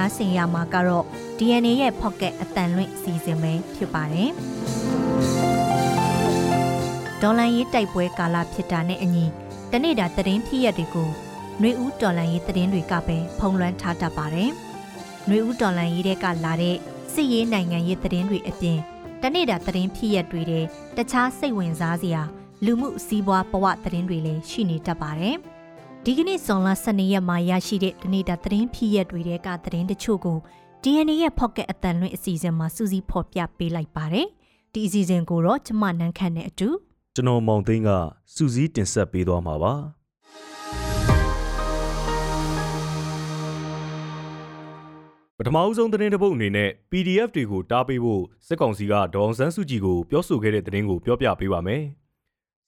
နားဆင်ရမှာကတော့ DNA ရဲ့ Pocket အတန်လွင့်စီစဉ်ပဲဖြစ်ပါတယ်။ဒေါ်လန်ရေးတိုက်ပွဲကာလဖြစ်တာနဲ့အညီတနေ့တာသတင်းဖြစ်ရက်တွေကိုနှွေဦးဒေါ်လန်ရေးသတင်းတွေကပဲဖုံးလွှမ်းထားတတ်ပါတယ်။နှွေဦးဒေါ်လန်ရေးတဲ့ကလာတဲ့စစ်ရေးနိုင်ငံရေးသတင်းတွေအပြင်တနေ့တာသတင်းဖြစ်ရက်တွေတဲ့တခြားစိတ်ဝင်စားစရာလူမှုစီးပွားဘဝသတင်းတွေလည်းရှိနေတတ်ပါတယ်။ ဒီကနေ့ဇွန်လ12ရက်မှာရရှိတဲ့တနေ့တာသတင်းဖြစ်ရက်တွေကသတင်းတချို့ကို DNA ရဲ့ Pocket အတန်လွင့်အစီအစဉ်မှာစူးစီးဖော်ပြပေးလိုက်ပါတယ်။ဒီအစီအစဉ်ကိုတော့ကျမနန်းခန့်နဲ့အတူကျွန်တော်မောင်သိန်းကစူးစီးတင်ဆက်ပေးသွားမှာပါပထမအဆုံးသတင်းတစ်ပုဒ်အနေနဲ့ PDF တွေကိုတားပေးဖို့စစ်ကောင်စီကဒေါအောင်ဆန်းစုကြည်ကိုပြောဆိုခဲ့တဲ့သတင်းကိုပြောပြပေးပါမယ်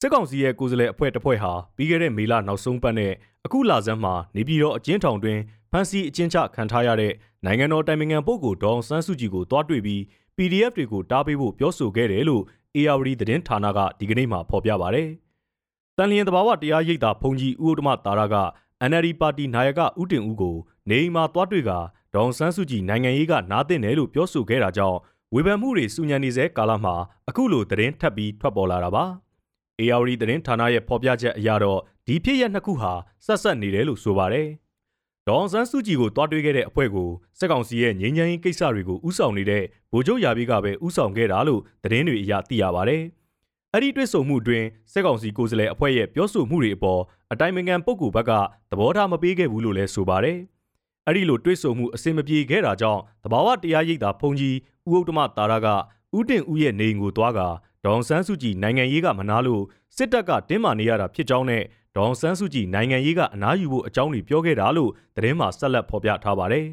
စစ်ကောင်စီရဲ့ကိုယ်စားလှယ်အဖွဲ့တစ်ဖွဲ့ဟာပြီးခဲ့တဲ့မေလနောက်ဆုံးပတ်နဲ့အခုလဆန်းမှာနေပြည်တော်အကျဉ်းထောင်တွင်ဖမ်းဆီးအကျဉ်းချခံထားရတဲ့နိုင်ငံတော်တိုင်ပင်ခံပုဂ္ဂိုလ်ဒေါအောင်ဆန်းစုကြည်ကိုတွားတွေ့ပြီး PDF တွေကိုတားပေးဖို့ပြောဆိုခဲ့တယ်လို့ ARD သတင်းဌာနကဒီကနေ့မှဖော်ပြပါဗျ။တန်လျင်တဘာဝတရားရိပ်သာဖုန်ကြီးဦးဥဒ္ဓမတာရက NLD ပါတီနာယကဦးတင်ဦးကိုနေအိမ်မှာတွားတွေ့ကဒေါန်ဆန်းစုကြည်နိုင်ငံရေးကနားတင်တယ်လို့ပြောဆိုခဲ့တာကြောင့်ဝေဖန်မှုတွေစူညံနေစေကာလမှာအခုလိုသတင်းထပ်ပြီးထွက်ပေါ်လာတာပါ။ ARD သတင်းဌာနရဲ့ဖော်ပြချက်အရတော့ဒီဖြစ်ရပ်နှစ်ခုဟာဆက်ဆက်နေတယ်လို့ဆိုပါတယ်။ဒေါန်ဆန်းစုကြည်ကိုတွားတွေ့ခဲ့တဲ့အဖွဲ့ကိုစစ်ကောင်စီရဲ့ငြိမ်းချမ်းရေးကိစ္စတွေကိုဥဆောင်နေတဲ့ဗိုလ်ချုပ်ရာပြည့်ကပဲဥဆောင်ခဲ့တာလို့သတင်းတွေအရသိရပါတယ်။အဲ့ဒီတွေ့ဆုံမှုအတွင်းစစ်ကောင်စီကိုယ်စားလှယ်အဖွဲ့ရဲ့ပြောဆိုမှုတွေအပေါ်အတိုင်ပင်ခံပုဂ္ဂိုလ်ဘက်ကသဘောထားမပေးခဲ့ဘူးလို့လည်းဆိုပါတယ်။အဲ့ဒီလိုတွေးဆမှုအစင်မပြေခဲ့တာကြောင့်တဘာဝတရားရိပ်သာဖုန်ကြီးဦးဥတ္တမတာရကဥတင်ဦးရဲ့နေအိမ်ကိုသွားက ဒေါန်ဆန်းစုကြည်နိုင်ငံရေးကမနာလို့စစ်တပ်ကတင်းမာနေရတာဖြစ်ကြောင်းနဲ့ဒေါန်ဆန်းစုကြည်နိုင်ငံရေးကအနားယူဖို့အကြောင်းတွေပြောခဲ့တာလို့သတင်းမှာဆက်လက်ဖော်ပြထားပါတယ်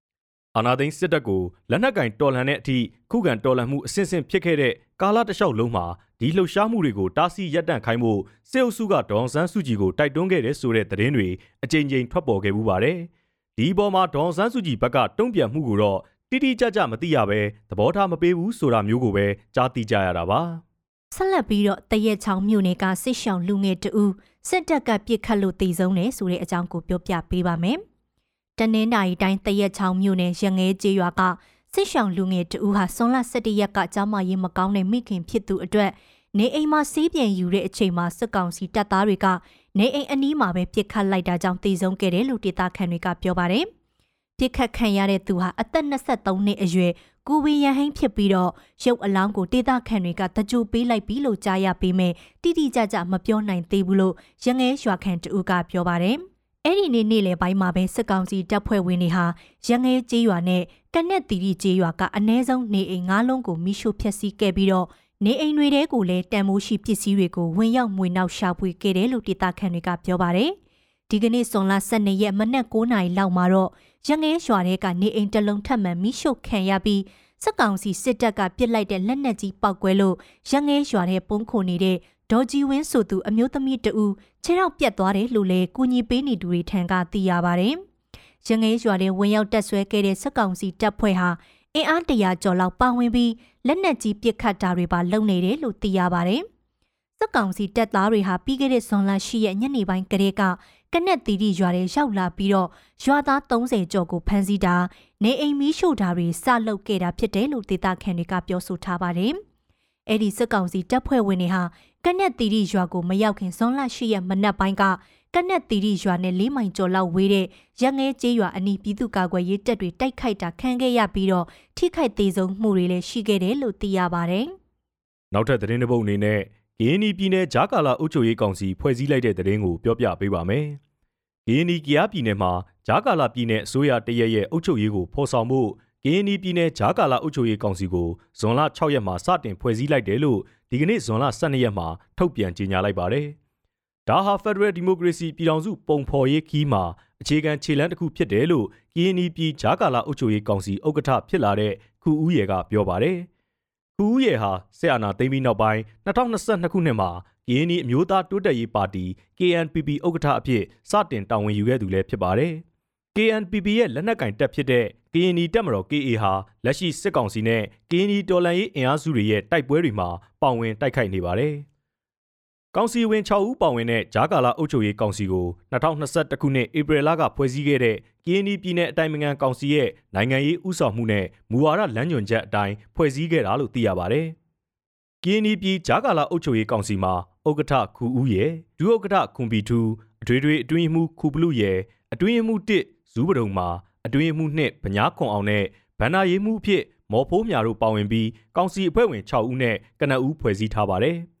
။အာနာသိန်းစစ်တပ်ကိုလက်နက်ကင်တော်လှန်တဲ့အထိခုခံတော်လှန်မှုအဆင့်ဆင့်ဖြစ်ခဲ့တဲ့ကာလတလျှောက်လုံးမှာဒီလှုပ်ရှားမှုတွေကိုတားဆီးရပ်တန့်ခိုင်းဖို့စစ်အုပ်စုကဒေါန်ဆန်းစုကြည်ကိုတိုက်တွန်းခဲ့တဲ့ဆိုတဲ့သတင်းတွေအကြိမ်ကြိမ်ထွက်ပေါ်ခဲ့မှုပါတယ်။ဒီပေါ်မှာဒေါန်ဆန်းစုကြည်ဘက်ကတုံ့ပြန်မှုကိုတော့ တိတိကျကျမသိရပဲသဘောထားမပေးဘူးဆိုတာမျိုးကိုပဲကြားသိကြရတာပါဆက်လက်ပြီးတော့တရက်ချောင်းမြို့နယ်ကစစ်ရှောင်းလူငယ်တူစစ်တပ်ကပြစ်ခတ်လို့တည်ဆုံးတယ်ဆိုတဲ့အကြောင်းကိုပြောပြပေးပါမယ်တနင်္လာရီတိုင်းတရက်ချောင်းမြို့နယ်ရငဲကျေးရွာကစစ်ရှောင်းလူငယ်တူဟာဆွန်လ17ရက်ကကြားမရေးမကောင်းတဲ့မိခင်ဖြစ်သူအတွက်နေအိမ်မှာစီးပြန်ယူတဲ့အချိန်မှာစစ်ကောင်စီတပ်သားတွေကနေအိမ်အနီးမှာပဲပြစ်ခတ်လိုက်တာကြောင့်တည်ဆုံးခဲ့တယ်လို့ဒေသခံတွေကပြောပါတယ်။ ပြစ်ခတ်ခံရတဲ့သူဟာအသက်23နှစ်အရွယ်ကိုဝေရဟိန်းဖြစ်ပြီးတော့ရုပ်အလောင်းကိုဒေသခံတွေကတကြိုပေးလိုက်ပြီးလို့ကြားရပေမဲ့တိတိကျကျမပြောနိုင်သေးဘူးလို့ရငဲရွာခံတူကပြောပါတယ်။အဲ့ဒီနေ့နေ့လယ်ပိုင်းမှာပဲစစ်ကောင်စီတပ်ဖွဲ့ဝင်တွေဟာရငဲကျေးရွာနဲ့ကနက်တီရီကျေးရွာကအ ਨੇ ဆုံးနေအိမ်၅လုံးကိုမိရှို့ဖျက်ဆီးခဲ့ပြီးတော့နေအိမ်တွေထဲကိုလည်းတန်မိုးရှိပစ္စည်းတွေကိုဝင်ရောက်မွေနှောက်ရှာဖွေခဲ့တယ်လို့ဒေသခံတွေကပြောပါတယ်။ ဒီကနေ့ဇွန်လ12ရက်မနက်9:00နာရီလောက်မှာတော့ရငဲရွာထဲကနေအိမ်တလုံးထပ်မံမိရှုခံရပြီးစက်ကောင်စီစစ်တပ်ကပစ်လိုက်တဲ့လက်နက်ကြီးပောက်ကွဲလို့ရငဲရွာထဲပုံခုနေတဲ့ဒေါ်ကြီးဝင်းဆိုသူအမျိုးသမီးတဦးခြေထောက်ပြတ်သွားတယ်လို့လည်းကူညီပေးနေသူတွေထံကသိရပါတယ်။ရငဲရွာထဲဝင်ရောက်တက်ဆွဲခဲ့တဲ့စက်ကောင်စီတပ်ဖွဲ့ဟာအင်အားတရာကျော်လောက်ပါဝင်ပြီးလက်နက်ကြီးပစ်ခတ်တာတွေပါလုပ်နေတယ်လို့သိရပါတယ်။စစ်ကောင်စီတပ်သားတွေဟာပြီးခဲ့တဲ့ဇွန်လ10ရက်ညနေပိုင်းကလေးက ကနက်တီတီရွာထဲရောက်လာပြီးတော့ရွာသား30ကျော်ကိုဖမ်းဆီးတာနေအိမ်မီးရှို့တာတွေစလုပ်ခဲ့တာဖြစ်တယ်လို့ဒေသခံတွေကပြောဆိုထားပါတယ်။အဲ့ဒီစစ်ကောင်စီတပ်ဖွဲ့ဝင်တွေဟာကနက်တီတီရွာကိုမရောက်ခင်ဇွန်လ10ရက်မနက်ပိုင်းကကနက်တီရီရွာနဲ့လေးမိုင်ကျော်လောက်ဝေးတဲ့ရငဲကျေးရွာအနီးပြည်သူ့ကာကွယ်ရေးတပ်တွေတိုက်ခိုက်တာခံခဲ့ရပြီးတော့ထိခိုက်သေးဆုံးမှုတွေလည်းရှိခဲ့တယ်လို့သိရပါတယ်။နောက်ထပ်သတင်းတစ်ပုဒ်အနေနဲ့ ဂီနီပြည်နယ်ဂျာကာလာအုပ်ချုပ်ရေးကောင်စီဖွဲ့စည်းလိုက်တဲ့သတင်းကိုပြောပြပေးပါမယ်။ဂီနီကီယာပြည်နယ်မှာဂျာကာလာပြည်နယ်အစိုးရတရရဲ့အုပ်ချုပ်ရေးကိုဖော်ဆောင်ဖို့ဂီနီပြည်နယ်ဂျာကာလာအုပ်ချုပ်ရေးကောင်စီကိုဇွန်လ6ရက်မှာစတင်ဖွဲ့စည်းလိုက်တယ်လို့ဒီကနေ့ဇွန်လ12ရက်မှာထုတ်ပြန်ကြေညာလိုက်ပါတယ်။ဒါဟာ Federal Democracy ပြည်ထောင်စုပုံဖော်ရေးခီးမှာအခြေခံခြေလှမ်းတစ်ခုဖြစ်တယ်လို့ KNY ပြည်ဂျာကာလာအုပ်ချုပ်ရေးကောင်စီဥက္ကဋ္ဌဖြစ်လာတဲ့ခုဦးရယ်ကပြောပါတယ်။ ခုဦးရယ်ဟာဆက်အာနာသိမ်းပြီးနောက်ပိုင်း2022ခုနှစ်မှာ KNY အမျိုးသားတိုးတက်ရေးပါတီ KNPP ဥက္ကဋ္ဌအဖြစ်စတင်တာဝန်ယူခဲ့သူလည်းဖြစ်ပါတယ်။ KNPP ရဲ့လက်နက်ကင်တပ်ဖြစ်တဲ့ KNY တပ်မတော် KA ဟာလက်ရှိစစ်ကောင်စီနဲ့ KNY တော်လှန်ရေးအင်အားစုတွေရဲ့တိုက်ပွဲတွေမှာပါဝင်တိုက်ခိုက်နေပါတယ်။ ကောင်စီဝင်6ဦးပါဝင်တဲ့ဂျာကာလာအုပ်ချုပ်ရေးကောင်စီကို2021ခုနှစ်ဧပြီလကဖွဲ့စည်းခဲ့တဲ့ KNY ပြည်နယ်အတိုင်းအငံကောင်စီရဲ့နိုင်ငံရေးဥဆောင်မှုနဲ့မူဝါဒလမ်းညွှန်ချက်အတိုင်းဖွဲ့စည်းခဲ့တာလို့သိရပါတယ်။ KNY ပြည်ဂျာကာလာအုပ်ချုပ်ရေးကောင်စီမှာဥက္ကဋ္ဌခူဦးရဲ့ဒုဥက္ကဋ္ဌခွန်ပီထူအထွေထွေအတွင်းမှုခုပလူရဲ့အတွင်းမှု1ဇူးပဒုံမှာအတွင်းမှု2ဗညာခွန်အောင်နဲ့ဗန္နာရေးမှုအဖြစ်မော်ဖိုးမြာတို့ပါဝင်ပြီးကောင်စီအဖွဲ့ဝင်6ဦးနဲ့ကနအူးဖွဲ့စည်းထားပါတယ်။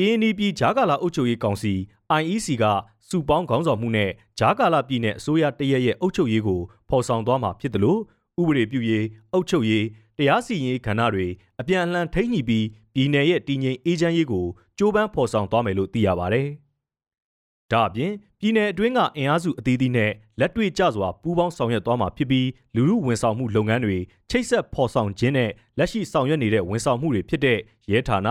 KNY ပြည်ဂျာကာလာအုပ်ချုပ်ရေးကောင်စီ IEC ကစုပေါင်းခေါင်းဆောင်မှုနဲ့ဂျာကာလာပြည်နယ်အစိုးရတရက်ရဲ့အုပ်ချုပ်ရေးကိုဖော်ဆောင်သွားမှာဖြစ်တယ်လို့ဥပဒေပြုရေးအုပ်ချုပ်ရေးတရားစီရင်ရေးကဏ္ဍတွေအပြန်အလှန်ထိန်းညှိပြီးပြည်နယ်ရဲ့တည်ငြိမ်အေးချမ်းရေးကိုကြိုးပမ်းဖော်ဆောင်သွားမယ်လို့သိရပါတယ်။ဒါအပြင်ပြည်နယ်အတွင်းကအင်အားစုအသီးသီးနဲ့လက်တွေ့ကျစွာပူးပေါင်းဆောင်ရွက်သွားမှာဖြစ်ပြီးလူမှုဝန်ဆောင်မှုလုပ်ငန်းတွေချိတ်ဆက်ဖော်ဆောင်ခြင်းနဲ့လက်ရှိဆောင်ရွက်နေတဲ့ဝန်ဆောင်မှုတွေဖြစ်တဲ့ရဲဌာန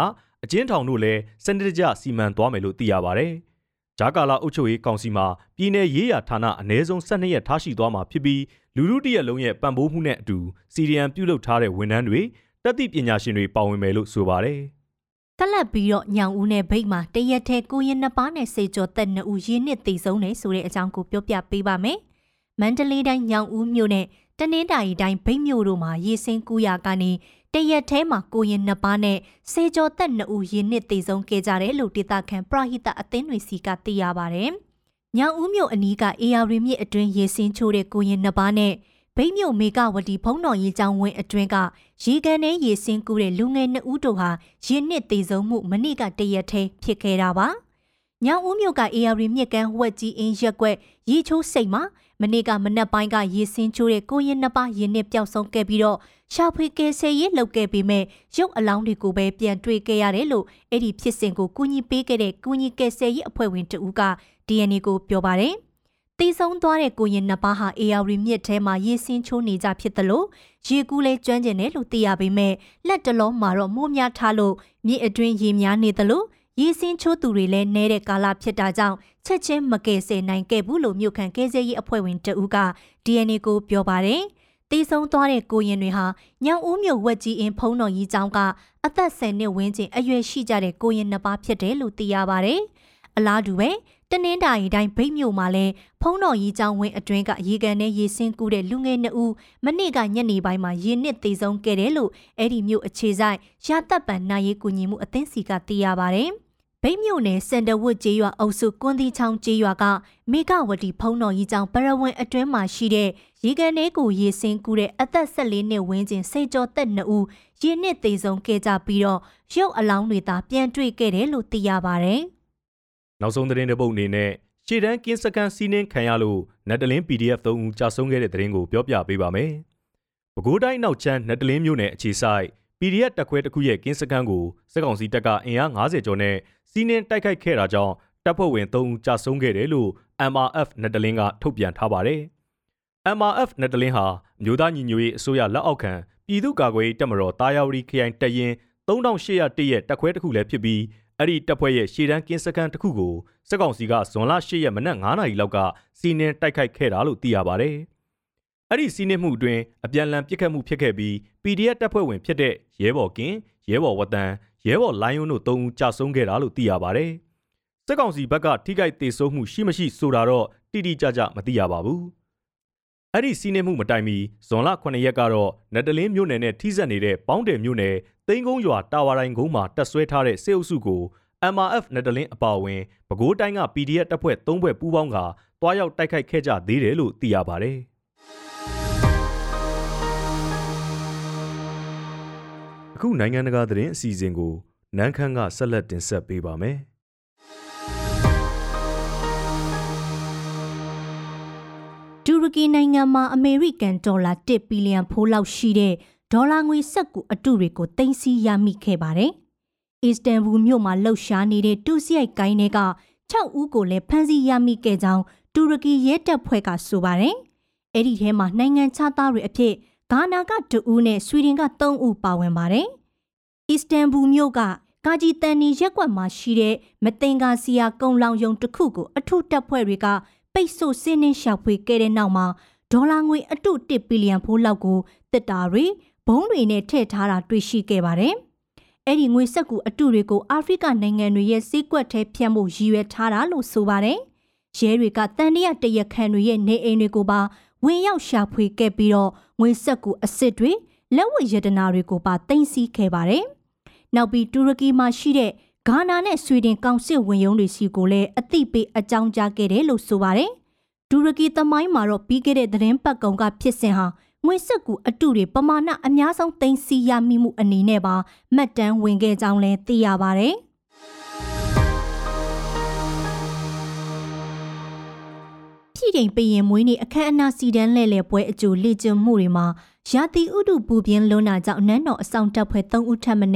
အကျဉ်းထောင်တို့လည်းစနစ်တကျစီမံသွားမယ်လို့သိရပါတယ်။ဂျာကာလာအုပ်ချုပ်ရေးကောင်စီမှာပြည်내ရေးရာဌာနအ ਨੇ ဆုံး12ရက်ထားရှိသွားမှာဖြစ်ပြီးလူလူတရက်လုံးရဲ့ပံ့ပိုးမှုနဲ့အတူစီရီယံပြုလုပ်ထားတဲ့ဝန်ထမ်းတွေတက်သည့်ပညာရှင်တွေပါဝင်မယ်လို့ဆိုပါတယ်။တက်လက်ပြီးတော့ညောင်ဦးနဲ့ဗိတ်မှာတရက်ထဲကိုရင်နှစ်ပါးနဲ့စေကျော်သက်နှစ်ဦးရင်းနှစ်တည်ဆုံးတယ်ဆိုတဲ့အကြောင်းကိုပြောပြပေးပါမယ်။မန္တလေးတိုင်းညောင်ဦးမြို့နဲ့တနင်္သာရီတိုင်းဗိတ်မြို့တို့မှာရေစင်းကူးရာကနေ တရက်ထဲမှာကိုရင်နှစ်ပါးနဲ့စေကျော်သက်နှစ်ဦးရင်းနှစ်တည်ဆုံးခဲ့ကြတယ်လို့ဒေသခံပရဟိတအသင်းတွေစီကသိရပါတယ်။ညောင်ဦးမြို့အနီးကအေယာရီမြစ်အတွင်းရေစင်းချိုးတဲ့ကိုရင်နှစ်ပါးနဲ့ဗိမ့်မြို့မေကဝတီဖုံးတော်ရေးကျောင်းဝင်းအတွင်းကရေကန်ထဲရေစင်းကူးတဲ့လူငယ်နှစ်ဦးတို့ဟာရင်းနှစ်သေးဆုံးမှုမနေ့ကတရက်ထဲဖြစ်ခဲ့တာပါ။ညောင်ဦးမြို့က AR မြစ်ကမ်းဝက်ကြီးအင်းရက်ွက်ရေချိုးစိတ်မှာ မနေ့ကမနက်ပိုင်းကရေစင်းချိုးတဲ့ကိုရင်နှစ်ပါးရင်းနှစ်ပျောက်ဆုံးခဲ့ပြီးတော့ရှာဖွေကယ်ဆယ်ရေးလုပ်ခဲ့ပေမဲ့ရုပ်အလောင်းတွေကိုပဲပြန်တွေ့ခဲ့ရတယ်လို့အဲ့ဒီဖြစ်စဉ်ကိုကူညီပေးခဲ့တဲ့ကူညီကယ်ဆယ်ရေးအဖွဲ့ဝင်တဦးက DNA ကိုပြောပါတယ်။တီဆုံးသွားတဲ့ကိုရင်နှစ်ပါးဟာ AR မြစ်ထဲမှာရေစင်းချိုးနေကြဖြစ်တယ်လို့ရေကူးလဲကျွမ်းကျင်တယ်လို့သိရပေမဲ့လက်တလုံးမှာတော့မိုးများထားလို့မြစ်အတွင်းရေများနေတယ်လို့ ရေစင်းချိုးသူတွေလည်းနဲတဲ့ကာလဖြစ်တာကြောင့်ချက်ချင်းမကယ်ဆယ်နိုင်ခဲ့ဘူးလို့မြို့ခံကယ်ဆယ်ရေးအဖွဲ့ဝင်တဦးက DNA ကိုပြောပါတယ်။တီးဆုံးသွားတဲ့ကိုရင်တွေဟာညောင်ဦးမြို့ဝက်ကြီးအင်းဖုံးတော်ကြီးကျောင်းကအသက်10နှစ်ဝန်းကျင်အရွယ်ရှိကြတဲ့ကိုရင်နှစ်ပါးဖြစ်တယ်လို့သိရပါတယ်။အလားတူပဲတနင်္သာရီတိုင်းဗိတ်မြို့မှာလည်းဖုံးတော်ကြီးကျောင်းဝင်းအတွင်းကရေကန်နဲ့ရေစင်းကူးတဲ့လူငယ်နှစ်ဦးမနေ့ကညနေပိုင်းမှာရေနစ်သေးဆုံးခဲ့တယ်လို့အဲ့ဒီမြို့အခြေဆိုင်ရတပ်ပံနိုင်ရေးကူညီမှုအသင်းစီကသိရပါတယ်။ ဗိတ်မြို့နယ်စင်တဝတ်ကျေးရွာအုပ်စုကွန်ဒီချောင်းကျေးရွာကမေကဝတီဖုံးတော်ကြီးကျောင်းပရဝင်းအတွင်းမှာရှိတဲ့ရေကန်ထဲကိုရေစင်းကူးတဲ့အသက်14နှစ်ဝန်းကျင်စိတ်ကြောသက်2ဦးရေနစ်သေးဆုံးခဲ့ကြပြီးတော့ရုပ်အလောင်းတွေသာပြန်တွေ့ခဲ့တယ်လို့သိရပါတယ်။နောက်ဆုံးသတင်းတစ်ပုဒ်အနေနဲ့ရှေ့တန်းကင်းစကန်စီးနှင်းခံရလို့နက်တလင်း PDF 3ဦးကြာဆုံးခဲ့တဲ့သတင်းကိုပြောပြပေးပါမယ်။ပဲခူးတိုင်းနောက်ချမ်းနက်တလင်းမြို့နယ်အခြေဆိုင် PDF တက်ခွဲတစ်ခုရဲ့ကင်းစကန်ကိုစစ်ကောင်စီတပ်ကအင်အား90ကျော်နဲ့စီးနင်းတိုက်ခိုက်ခဲ့တာကြောင့်တပ်ဖွဲ့ဝင်3ဦးကြာဆုံးခဲ့တယ်လို့ MRF နက်တလင်းကထုတ်ပြန်ထားပါတယ်။ MRF နက်တလင်းဟာမြို့သားညီညွတ်ရေးအစိုးရလက်အောက်ခံပြည်သူ့ကာကွယ်ရေးတပ်မတော်တာယာဝတီခရိုင်တပ်ရင်း3801ရဲ့တပ်ခွဲတစ်ခုလည်းဖြစ်ပြီးအဲ့ဒီတပ်ဖွဲ့ရဲ့ရှေ့တန်းကင်းစခန်းတစ်ခုကိုစစ်ကောင်စီကဇွန်လ10ရက်မနက်9နာရီလောက်ကစီးနင်းတိုက်ခိုက်ခဲ့တာလို့သိရပါတယ်။ အဲ့ဒီစီးနင်းမှုအတွင်းအပြန်အလှန်ပစ်ခတ်မှုဖြစ်ခဲ့ပြီး PDF တပ်ဖွဲ့ဝင်ဖြစ်တဲ့ရဲဘော်ကင်ရဲဘော်ဝတန်ရဲဘော်လိုင်းယွန်းတို့၃ဦးကြာဆုံးခဲ့တာလို့သိရပါတယ်။စစ်ကောင်စီဘက်ကထိခိုက်ဒေဆုံးမှုရှိမရှိဆိုတာတော့တိတိကျကျမသိရပါဘူး။အဲ့ဒီစီးနှင်းမှုမတိုင်မီဇွန်လ9ရက်ကတော့နတလင်းမြို့နယ်နဲ့ထိစပ်နေတဲ့ပေါင်းတယ်မြို့နယ်သိန်းကုန်းရွာတာဝါတိုင်းကုန်းမှာတက်ဆွဲထားတဲ့စစ်အုပ်စုကို MRF နတလင်းအပါအဝင်ပဲခူးတိုင်းက PDF တပ်ဖွဲ့၃ဖွဲ့ပူးပေါင်းကတွားရောက်တိုက်ခိုက်ခဲ့ကြသေးတယ်လို့သိရပါတယ်။ အခုနိုင်ငံတကာသတင်းအစီအစဉ်ကိုနန်းခမ်းကဆက်လက်တင်ဆက်ပေးပါမယ်။တူရကီနိုင်ငံမှာအမေရိကန်ဒေါ်လာ1ဘီလီယံဖိုးလောက်ရှိတဲ့ဒေါ်လာငွေစက်ကူအတုတွေကိုတင်စီရမိခဲ့ပါတယ်။အစ္စတန်ဘူမြို့မှာလှုပ်ရှားနေတဲ့တူစီရိုက်ကိုင်းတွေက6ဦးကိုလည်းဖမ်းဆီးရမိခဲ့ကြောင်းတူရကီရဲတပ်ဖွဲ့ကဆိုပါတယ်။အဲ့ဒီထဲမှာနိုင်ငံခြားသားတွေအဖြစ် ဂါနာက2ဦးနဲ့ဆွီဒင်က3ဦးပါဝင်ပါတယ်။အစ္စတန်ဘူမြို့ကကာဂျီတန်နီရက်ကွက်မှာရှိတဲ့မတင်ကာစီယာကုံလောင်ယုံတစ်ခုကိုအထုတပ်ဖွဲ့တွေကပိတ်ဆို့စင်းနှင်းရှာဖွေခဲ့တဲ့နောက်မှာဒေါ်လာငွေအတု1ဘီလီယံဖိုးလောက်ကိုတစ်တာတွေဘုံတွေနဲ့ထည့်ထားတာတွေ့ရှိခဲ့ပါတယ်။အဲ့ဒီငွေဆက်ကူအတုတွေကိုအာဖရိကနိုင်ငံတွေရဲ့စီးကွက်ထဲဖြန့်ဖို့ရည်ရွယ်ထားတာလို့ဆိုပါတယ်။ရဲတွေကတန်တရတရခန်တွေရဲ့နေအိမ်တွေကိုပါ ဝင်ရောက်ရှာဖွေခဲ့ပြီးတော့ငွေဆက်ကူအစ်စ်တွေလက်ဝတ်ရတနာတွေကိုပါတင်စီခဲ့ပါတယ်။နောက်ပြီးတူရကီမှာရှိတဲ့ဂါနာနဲ့ဆွီဒင်ကောင်စစ်ဝင်ရုံးတွေစီကိုလည်းအသိပေးအကြောင်းကြားခဲ့တယ်လို့ဆိုပါတယ်။တူရကီသမိုင်းမှာတော့ပြီးခဲ့တဲ့သတင်းပတ်ကုံကဖြစ်စဉ်ဟာငွေဆက်ကူအတုတွေပမာဏအများဆုံးသိမ်းဆည်းရမိမှုအနေနဲ့ပါမှတ်တမ်းဝင်ခဲ့ကြောင်းလည်းသိရပါတယ်။ ပြည်တိုင်ပရင်မွေးနေ့အခမ်းအနားစီတန်းလှည့်လည်ပွဲအကျိုးလေ့ကျင့်မှုတွေမှာရာသီဥတုပူပြင်းလွန်းတာကြောင့်နန်းတော်အဆောင်တပ်ဖွဲ့၃ဦးထပ်မံ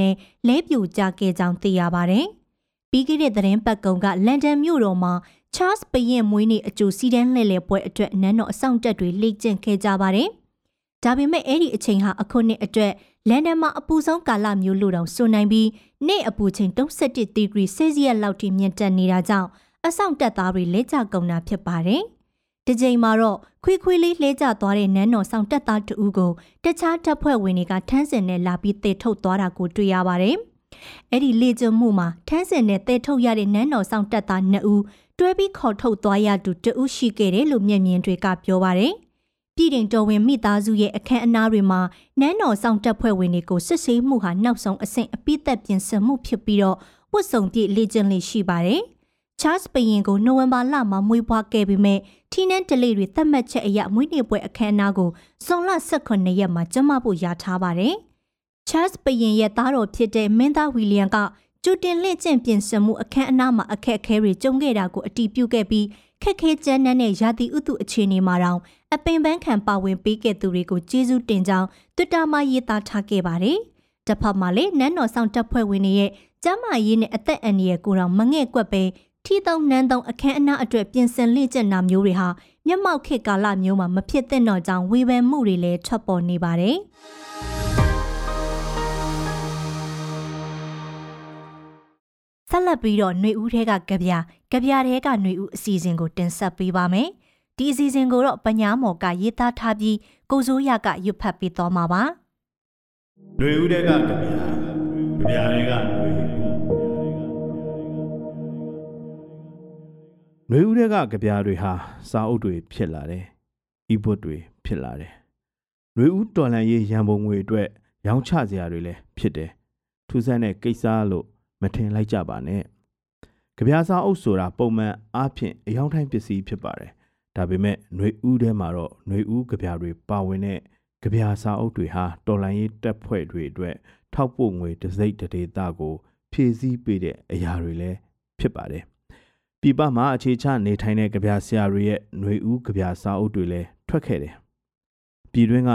လဲပြိုကျခဲ့ကြောင်းသိရပါတယ်။ပြီးခဲ့တဲ့သတင်းပတ်ကုံကလန်ဒန်မြို့တော်မှာ Charles ပရင်မွေးနေ့အကျိုးစီတန်းလှည့်လည်ပွဲအတွက်နန်းတော်အဆောင်တပ်တွေလေ့ကျင့်ခဲ့ကြပါတယ်။ဒါပေမဲ့အဲ့ဒီအချိန်ဟာအခုနှစ်အတွက်လန်ဒန်မှာအပူဆုံးကာလမျိုးလို့တောင်ဆိုနိုင်ပြီးနေ့အပူချိန်31ဒီဂရီဆယ်စီယပ်လောက်ထိမြင့်တက်နေတာကြောင့်အဆောင်တက်သားတွေလဲကျကုန်တာဖြစ်ပါတယ်။ ဒီချိန်မှာတော့ခွေးခွေးလေးလဲကျသွားတဲ့နန်းတော်ဆောင်တက်သားတူကိုတခြားတပ်ဖွဲ့ဝင်တွေကထန်းစင်နဲ့လာပြီးတေထုတ်သွားတာကိုတွေ့ရပါတယ်။အဲ့ဒီလေကျမှုမှာထန်းစင်နဲ့တေထုတ်ရတဲ့နန်းတော်ဆောင်တက်သား2ဦးတွဲပြီးခေါ်ထုတ်သွားရသူ2ဦးရှိခဲ့တယ်လို့မျက်မြင်တွေကပြောပါတယ်။ပြည်တင်တော်ဝင်မိသားစုရဲ့အခမ်းအနားတွေမှာနန်းတော်ဆောင်တပ်ဖွဲ့ဝင်တွေကိုစစ်ဆေးမှုဟာနောက်ဆုံးအဆင့်အပိသက်ပြင်ဆင်မှုဖြစ်ပြီးတော့ဝတ်စုံပြည့်လေ့ကျင့်လေးရှိပါတယ်။ Charles ဘရင်ကိုနိုဝင်ဘာလမှာမွေးဖွားခဲ့ပြီးမြဲထီနန်းဒလေးတွေသတ်မှတ်ချက်အရမွေးနေ့ပွဲအခမ်းအနားကိုဇွန်လ18ရက်မှာကျင်းပဖို့ယာထားပါတယ်။ Charles ဘရင်ရဲ့သားတော်ဖြစ်တဲ့မင်းသားဝီလီယံကကျူတင်လင့်ကျင့်ပြင်ဆင်မှုအခမ်းအနားမှာအခက်အခဲတွေကြုံခဲ့တာကိုအတည်ပြုခဲ့ပြီးခက်ခဲကြမ်းတမ်းတဲ့ရာသီဥတုအခြေအနေမှာတောင်အပင်ပန်းခံပါဝင်ပေးခဲ့သူတွေကိုကျေးဇူးတင်ကြောင်းတွစ်တာမှာရေးသားထားခဲ့ပါတယ်။တစ်ဖက်မှာလည်းနန်းတော်ဆောင်တပ်ဖွဲ့ဝင်တွေရဲ့ကျမ်းမာရေးနဲ့အသက်အန္တရာယ်ကိုတော့မငဲ့ကွက်ပဲ ထီသုံးနန်းသုံးအခမ်းအနားအတွက်ပြင်ဆင်လေ့ကျင့်တာမျိုးတွေဟာမျက်မှောက်ခေတ်ကာလမျိုးမှာမဖြစ်သင့်တော့ကြောင်းဝေဖန်မှုတွေလည်းထွက်ပေါ်နေပါတယ်။ဆက်လက်ပြီးတော့ຫນွေဦးထဲကကြပြကြပြထဲကຫນွေဦးအစီအစဉ်ကိုတင်ဆက်ပေးပါမယ်။ဒီအစီအစဉ်ကိုတော့ပညာမော်ကရေးသားထားပြီးကိုစိုးရကရွတ်ဖတ်ပေးသွားမှာပါ။ຫນွေဦးထဲကကြပြကြပြထဲကຫນွေဦး နှွေဦးတဲ့ကကြပြားတွေဟာစာအုပ်တွေဖြစ်လာတယ်။ e-book တွေဖြစ်လာတယ်။နှွေဦးတော်လန်ရေးရန်ပုံငွေအတွက်ရောင်းချစရာတွေလည်းဖြစ်တယ်။ထူးဆန်းတဲ့ကိစ္စလို့မထင်လိုက်ကြပါနဲ့။ကြပြားစာအုပ်ဆိုတာပုံမှန်အားဖြင့်အယောင်တိုင်းပစ္စည်းဖြစ်ပါတယ်။ဒါပေမဲ့နှွေဦးထဲမှာတော့နှွေဦးကြပြားတွေပါဝင်တဲ့ကြပြားစာအုပ်တွေဟာတော်လန်ရေးတပ်ဖွဲ့တွေအတွက်ထောက်ပို့ငွေတစ်စိတ်တစ်ဒေသကိုဖြည့်ဆည်းပေးတဲ့အရာတွေလည်းဖြစ်ပါတယ် ပြည်ပမှာအခြေချနေထိုင်တဲ့ကြပြားဆရာတွေရဲ့ຫນွေဦးကြပြားစားအုပ်တွေလည်းထွက်ခဲ့တယ်။ပြည်တွင်းက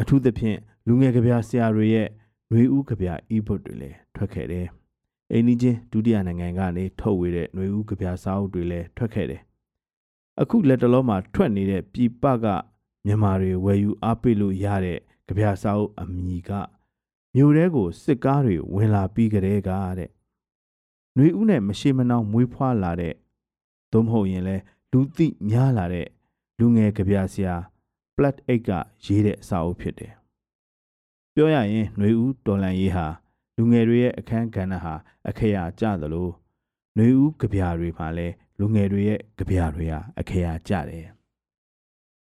အထူးသဖြင့်လူငယ်ကြပြားဆရာတွေရဲ့ຫນွေဦးကြပြား e-book တွေလည်းထွက်ခဲ့တယ်။အိန္ဒိချင်းဒုတိယနိုင်ငံကနေထုတ်ဝေတဲ့ຫນွေဦးကြပြစာအုပ်တွေလည်းထွက်ခဲ့တယ်။အခုလက်တလောမှာထွက်နေတဲ့ပြည်ပကမြန်မာတွေဝယ်ယူအားပေးလို့ရတဲ့ကြပြစာအုပ်အမည်ကမြို့ထဲကိုစစ်ကားတွေဝင်လာပြီးကြတဲ့ကတဲ့။ ຫນွေဦးနဲ့မရှိမနှောင်းမွေးဖွားလာတဲ့သို့မဟုတ်ရင်လဲလူသိများလာတဲ့လူငယ်ကြပြဆရာ plat 8ကရေးတဲ့စာအုပ်ဖြစ်တယ်။ပြောရရင်ຫນွေဦးတော်လန်ရေးဟာလူငယ်တွေရဲ့အခန်းကဏ္ဍဟာအခရာကျသလိုຫນွေဦးကြပြတွေမှာလည်းလူငယ်တွေရဲ့ကြပြတွေဟာအခရာကျတယ်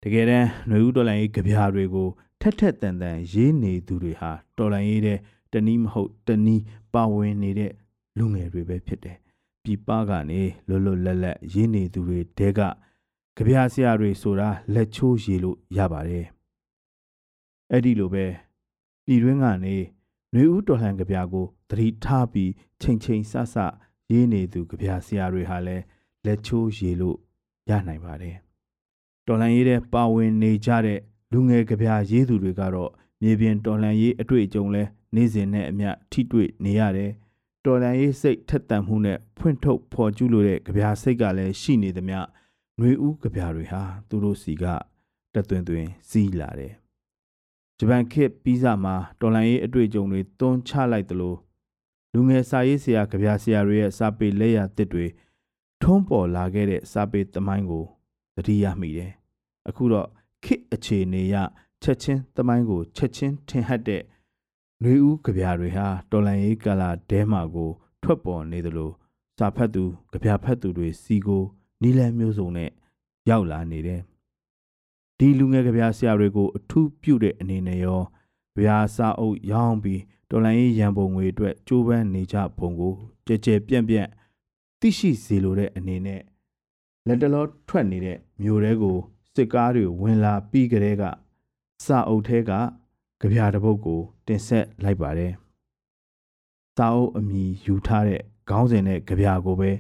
တကယ်တမ်းຫນွေဦးတော်လိုင်းရေးကြပြတွေကိုထက်ထက်တန်တန်ရေးနေသူတွေဟာတော်လိုင်းရေးတဲ့တနည်းမဟုတ်တနည်းပါဝင်နေတဲ့ လူငယ်တွေပဲဖြစ်တယ်ပြပကနေလွတ်လွတ်လပ်လပ်ရေးနေသူတွေတဲကကြပြဆရာတွေဆိုတာလက်ချိုးရေလို့ရပါတယ်အဲ့ဒီလိုပဲပြည်တွင်းကနေနှွေဦးတော်လှန်ကြပြကိုသတိထားပြီးချိန်ချိန်ဆဆရေးနေသူကြပြဆရာတွေဟာလည်းလက်ချိုးရေလို့ရနိုင်ပါတယ်။တော်လှန်ရေးတဲ့ပါဝင်နေကြတဲ့လူငယ်ကြပြရေးသူတွေကတော့မြေပြင်တော်လှန်ရေးအတွေ့အကြုံလဲနေ့စဉ်နဲ့အမျှထိတွေ့နေရတယ်။ တော်လှန်ရေးစိတ်ထက်သန်မှုနဲ့ဖွင့်ထုတ်ဖော်ကျူးလို့တဲ့ကြပြစိတ်ကလည်းရှိနေသမျှຫນွေဦးကြပြတွေဟာသူတို့စီကတသွင်သွင်စီးလာတယ်ဂျပန်ခေတ်ပြီးစမှာတော်လန်ရေးအတွေ့အကြုံတွေတွန်းချလိုက်သလိုလူငယ်စာရေးဆရာကြပြဆရာတွေရဲ့စာပေလက်ရာတစ်တွေထုံးပေါ်လာခဲ့တဲ့စာပေသမိုင်းကိုသတိရမိတယ်။အခုတော့ခေတ်အခြေအနေရချက်ချင်းသမိုင်းကိုချက်ချင်းထင်ဟပ်တဲ့ နှွေဦးကြပြတွေဟာတော်လန်ရေးကာလာဒဲမာကို ထွက်ပေါ်နေသလိုစာဖတ်သူကြပြဖတ်သူတွေစီကိုနီလန်းမျိုးစုံနဲ့ရောက်လာနေတယ်ဒီလူငယ်ကြပြဆရာတွေကိုအထူးပြုတဲ့အနေနဲ့ရောဗျာစာအုပ်ရောင်းပြီးတော်လန်ရေးရန်ပုံငွေအတွက်ကြိုးပမ်းနေကြပုံကိုကြဲကြဲပြန့်ပြန့်သိရှိစေလိုတဲ့အနေနဲ့လက်တလောထွက်နေတဲ့မြို့တွေကိုစစ်ကားတွေဝင်လာပြီးကြတဲ့ကစာအုပ်ထဲကကြပြတစ်ပုဒ်ကို တင်ဆက်လိုက်ပါတယ်။စာအုပ်အမည်ယူထားတဲ့ခေါင်းစဉ်နဲ့ကြပြကိုပဲ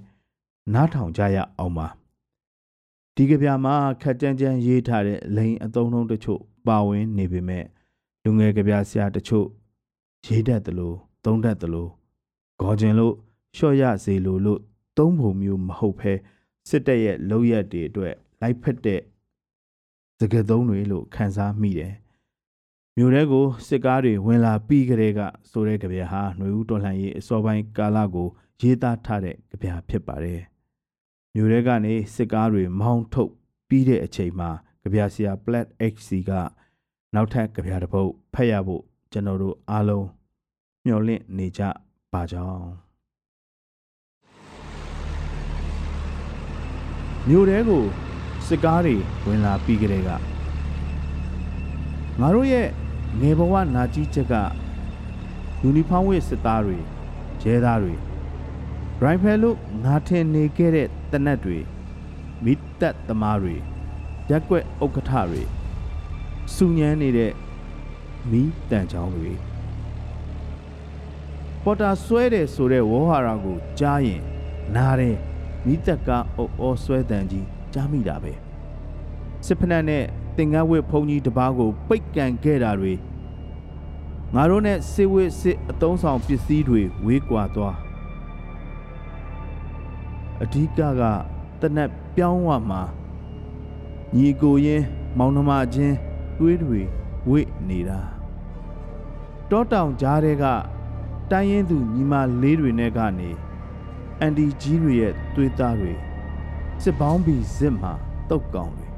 နားထောင်ကြရအောင်ပါ။ဒီကြပြမှာခက်ကြမ်းကြမ်းရေးထားတဲ့လိန်အသုံးနှုန်းတချို့ပါဝင်နေပေမဲ့လူငယ်ကြပြဆရာတချို့ရေးတတ်တယ်လို့သုံးတတ်တယ်လို့ဂေါ်ကျင်လို့လျှော့ရစေလို့လို့သုံးပုံမျိုးမဟုတ်ဘဲစစ်တပ်ရဲ့လောက်ရက်တွေအတွက်လိုက်ဖက်တဲ့စကားသုံးတွေလို့ခန်းစားမိတယ်။ မြို့ထဲကိုစစ်ကားတွေဝင်လာပြီးကြတဲ့ကဆိုတဲ့ကြပြဟာຫນွေဦးတော်လှန်ရေးအစောပိုင်းကာလကိုရေးသားထားတဲ့ကြပြဖြစ်ပါတယ်။မြို့ထဲကနေစစ်ကားတွေမောင်းထုတ်ပြီးတဲ့အချိန်မှာကြပြဆရာ Plat HC ကနောက်ထပ်ကြပြတစ်ပုဒ်ဖတ်ရဖို့ကျွန်တော်တို့အားလုံးမျှော်လင့်နေကြပါကြောင်းမြို့ထဲကိုစစ်ကားတွေဝင်လာပြီးကြတဲ့ကငါတို့ရဲ့ ငယ်ဘဝနာကြီးချက်ကယူနီဖောင်းဝတ်စစ်သားတွေရဲသားတွေရိုင်ဖယ်လို့ငါထင်နေခဲ့တဲ့တနက်တွေမိသက်သမားတွေရက်ွက်ဥက္ကဋ္ဌတွေစူညမ်းနေတဲ့မီးတန်ချောင်းတွေပေါ်တာဆွဲတယ်ဆိုတဲ့ဝေါ်ဟာရာကိုကြားရင်နားတယ်မိသက်ကအုပ်အောဆွဲတန်ကြီးကြားမိတာပဲစစ်ဖက်နဲ့ တင်ငန်းဝတ်ဖုန်ကြီးတပားကို ပိတ်ကန်ခဲ့တာတွေငါတို့နဲ့စစ်ဝတ်စစ်အတုံးဆောင်ပစ္စည်းတွေဝေးကွာသွားအဓိကကတနက်ပြောင်းဝမှာညီကိုရင်မောင်နှမချင်းတွေးတွေဝိနေတာတောတောင်ကြားတဲ့ကတိုင်းရင်သူညီမလေးတွေနဲ့ကနေအန်ဒီကြီးတွေရဲ့သွေးသားတွေစစ်ပေါင်းဘီစစ်မှာတုတ်ကောင်တွေ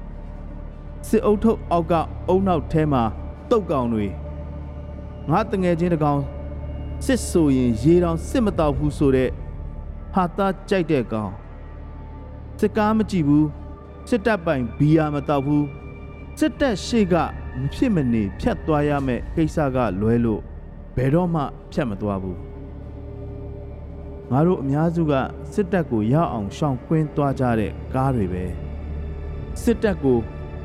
စစ်အုပ်ထုပ်အောက်ကအုံနောက်ထဲမှာတုတ်ကောင်တွေငါတငယ်ချင်းတကောင်စစ်ဆိုရင်ရေတောင်စစ်မတော့ဘူးဆိုတဲ့ဟာသားကြိုက်တဲ့ကောင်စစ်ကားမကြည့်ဘူးစစ်တပ်ပိုင်ဘီယာမတော့ဘူးစစ်တပ်ရှေ့ကမဖြစ်မနေဖြတ်သွားရမယ့်ကိစ္စကလွဲလို့ဘယ်တော့မှဖြတ်မသွားဘူးငါတို့အများစုကစစ်တပ်ကိုရောက်အောင်ရှောင်ကွင်းသွားကြတဲ့ကားတွေပဲစစ်တပ်ကို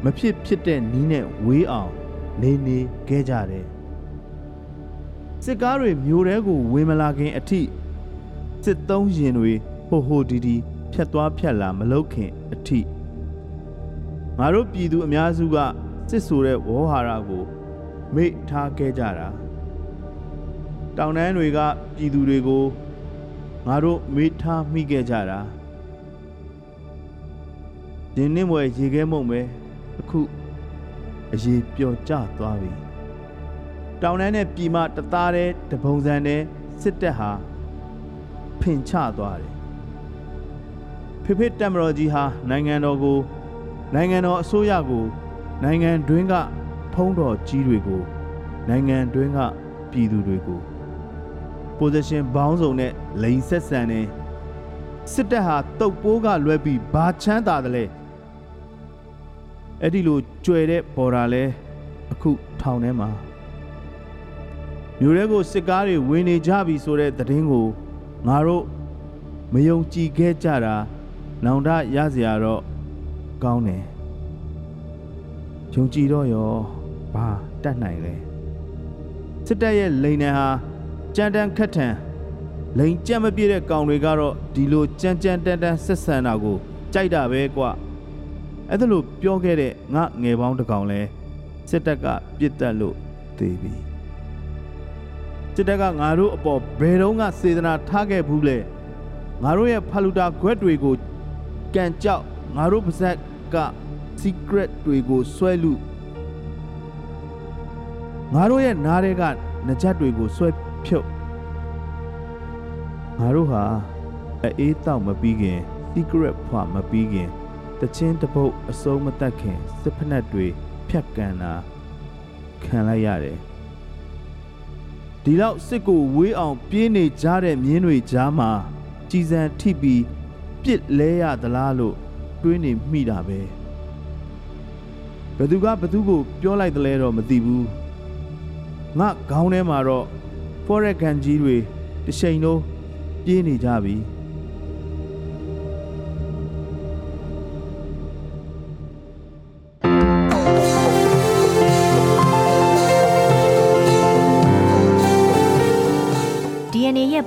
မဖြစ်ဖြစ်တဲ့နီးနဲ့ဝေးအောင်နေနေခဲ့ကြတယ်စစ်ကားတွေမျိုးတဲကိုဝင်မလာခင်အထိစစ်သုံးရင်တွေဟိုဟိုဒီဒီဖြတ်သွားဖြတ်လာမလုခင်အထိငါတို့ပြည်သူအများစုကစစ်ဆိုတဲ့ဝေါ်ဟာရကိုမိထားခဲ့ကြတာတောင်တန်းတွေကပြည်သူတွေကိုငါတို့မေးထားမိခဲ့ကြတာဒီနေ့မွေရေခဲမုံပဲ အခုအရေးပျော်ကျသွားပြီတောင်တန်းနဲ့ပြည်မတသားတဲ့တပုံစံနဲ့စစ်တပ်ဟာဖင်ချသွားတယ်ဖေဖေတက်မတော်ကြီးဟာနိုင်ငံတော်ကိုနိုင်ငံတော်အစိုးရကိုနိုင်ငံတွင်းကဖုံးတော်ကြီးတွေကိုနိုင်ငံတွင်းကပြည်သူတွေကို position ဘောင်းစုံနဲ့လိန်ဆက်ဆန်နေစစ်တပ်ဟာတုတ်ပိုးကလွဲပြီးဘာချမ်းသာတယ်လဲ အဲ့ဒီလိုကြွယ်တဲ့ပေါ်တာလဲအခုထောင်ထဲမှာမြို့ထဲကိုစစ်ကားတွေဝင်နေကြပြီဆိုတဲ့သတင်းကိုငါတို့မယုံကြည်ခဲ့ကြတာနောင်တရစရာတော့ကောင်းတယ်ယုံကြည်တော့ရောဘာတတ်နိုင်လဲစစ်တပ်ရဲ့လိန်နံဟာကြမ်းတမ်းခက်ထန်လိန်ကြက်မပြည့်တဲ့ကောင်တွေကတော့ဒီလိုကြမ်းကြမ်းတန်းတန်းဆက်ဆံတာကိုကြိုက်တာပဲကွ အဲ့ဒါလို့ပြောခဲ့တဲ့ငါငယ်ပေါင်းတစ်ကောင်လဲစစ်တပ်ကပြစ်တက်လို့သေပြီစစ်တပ်ကငါတို့အပေါ်ဘယ်တော့မှစေတနာထားခဲ့ဘူးလေငါတို့ရဲ့ဖလူတာခွက်တွေကိုကန်ကြောက်ငါတို့ပါဇက်က secret တွေကိုဆွဲလူငါတို့ရဲ့နားတွေကနှကြက်တွေကိုဆွဲဖြုတ်ငါတို့ဟာအေးတောက်မပြီးခင် secret ဖွာမပြီးခင် တချင်းတပုတ်အစုံမတက်ခင်စစ်ဖက်နှက်တွေဖြတ်ကန်တာခံလိုက်ရတယ်ဒီလောက်စစ်ကိုဝေးအောင်ပြေးနေကြတဲ့မြင်းတွေကြားမှာကြည်စံထိပြီးပြစ်လဲရသလားလို့တွေးနေမိတာပဲဘယ်သူကဘယ်သူကိုပြောလိုက်တယ်လဲတော့မသိဘူးငါခေါင်းထဲမှာတော့ forex ကန်ကြီးတွေတစ်ချိန်လုံးပြေးနေကြပြီ။